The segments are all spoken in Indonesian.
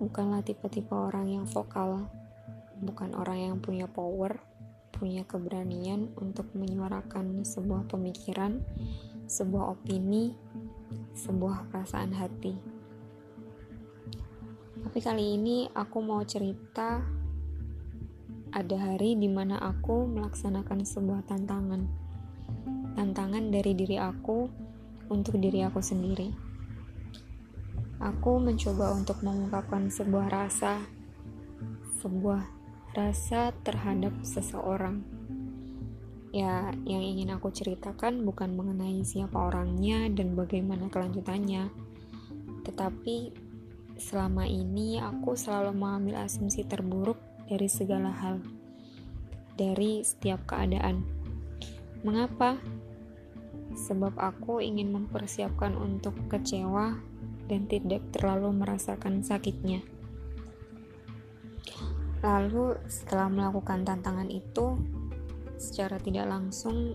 bukanlah tipe-tipe orang yang vokal, bukan orang yang punya power, punya keberanian untuk menyuarakan sebuah pemikiran, sebuah opini, sebuah perasaan hati. Tapi kali ini aku mau cerita ada hari di mana aku melaksanakan sebuah tantangan. Tantangan dari diri aku untuk diri aku sendiri. Aku mencoba untuk mengungkapkan sebuah rasa, sebuah rasa terhadap seseorang. Ya, yang ingin aku ceritakan bukan mengenai siapa orangnya dan bagaimana kelanjutannya, tetapi selama ini aku selalu mengambil asumsi terburuk dari segala hal, dari setiap keadaan. Mengapa? Sebab aku ingin mempersiapkan untuk kecewa dan tidak terlalu merasakan sakitnya. Lalu, setelah melakukan tantangan itu, secara tidak langsung,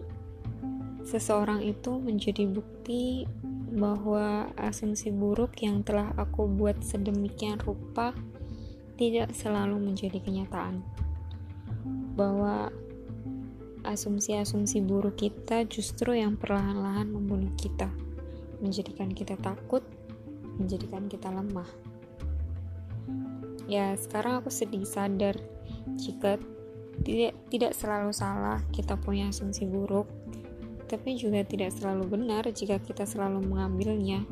seseorang itu menjadi bukti bahwa asumsi buruk yang telah aku buat sedemikian rupa tidak selalu menjadi kenyataan. Bahwa asumsi-asumsi buruk kita justru yang perlahan-lahan membunuh kita, menjadikan kita takut, menjadikan kita lemah. Ya, sekarang aku sedih sadar jika tidak tidak selalu salah kita punya asumsi buruk, tapi juga tidak selalu benar jika kita selalu mengambilnya.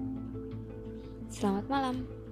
Selamat malam.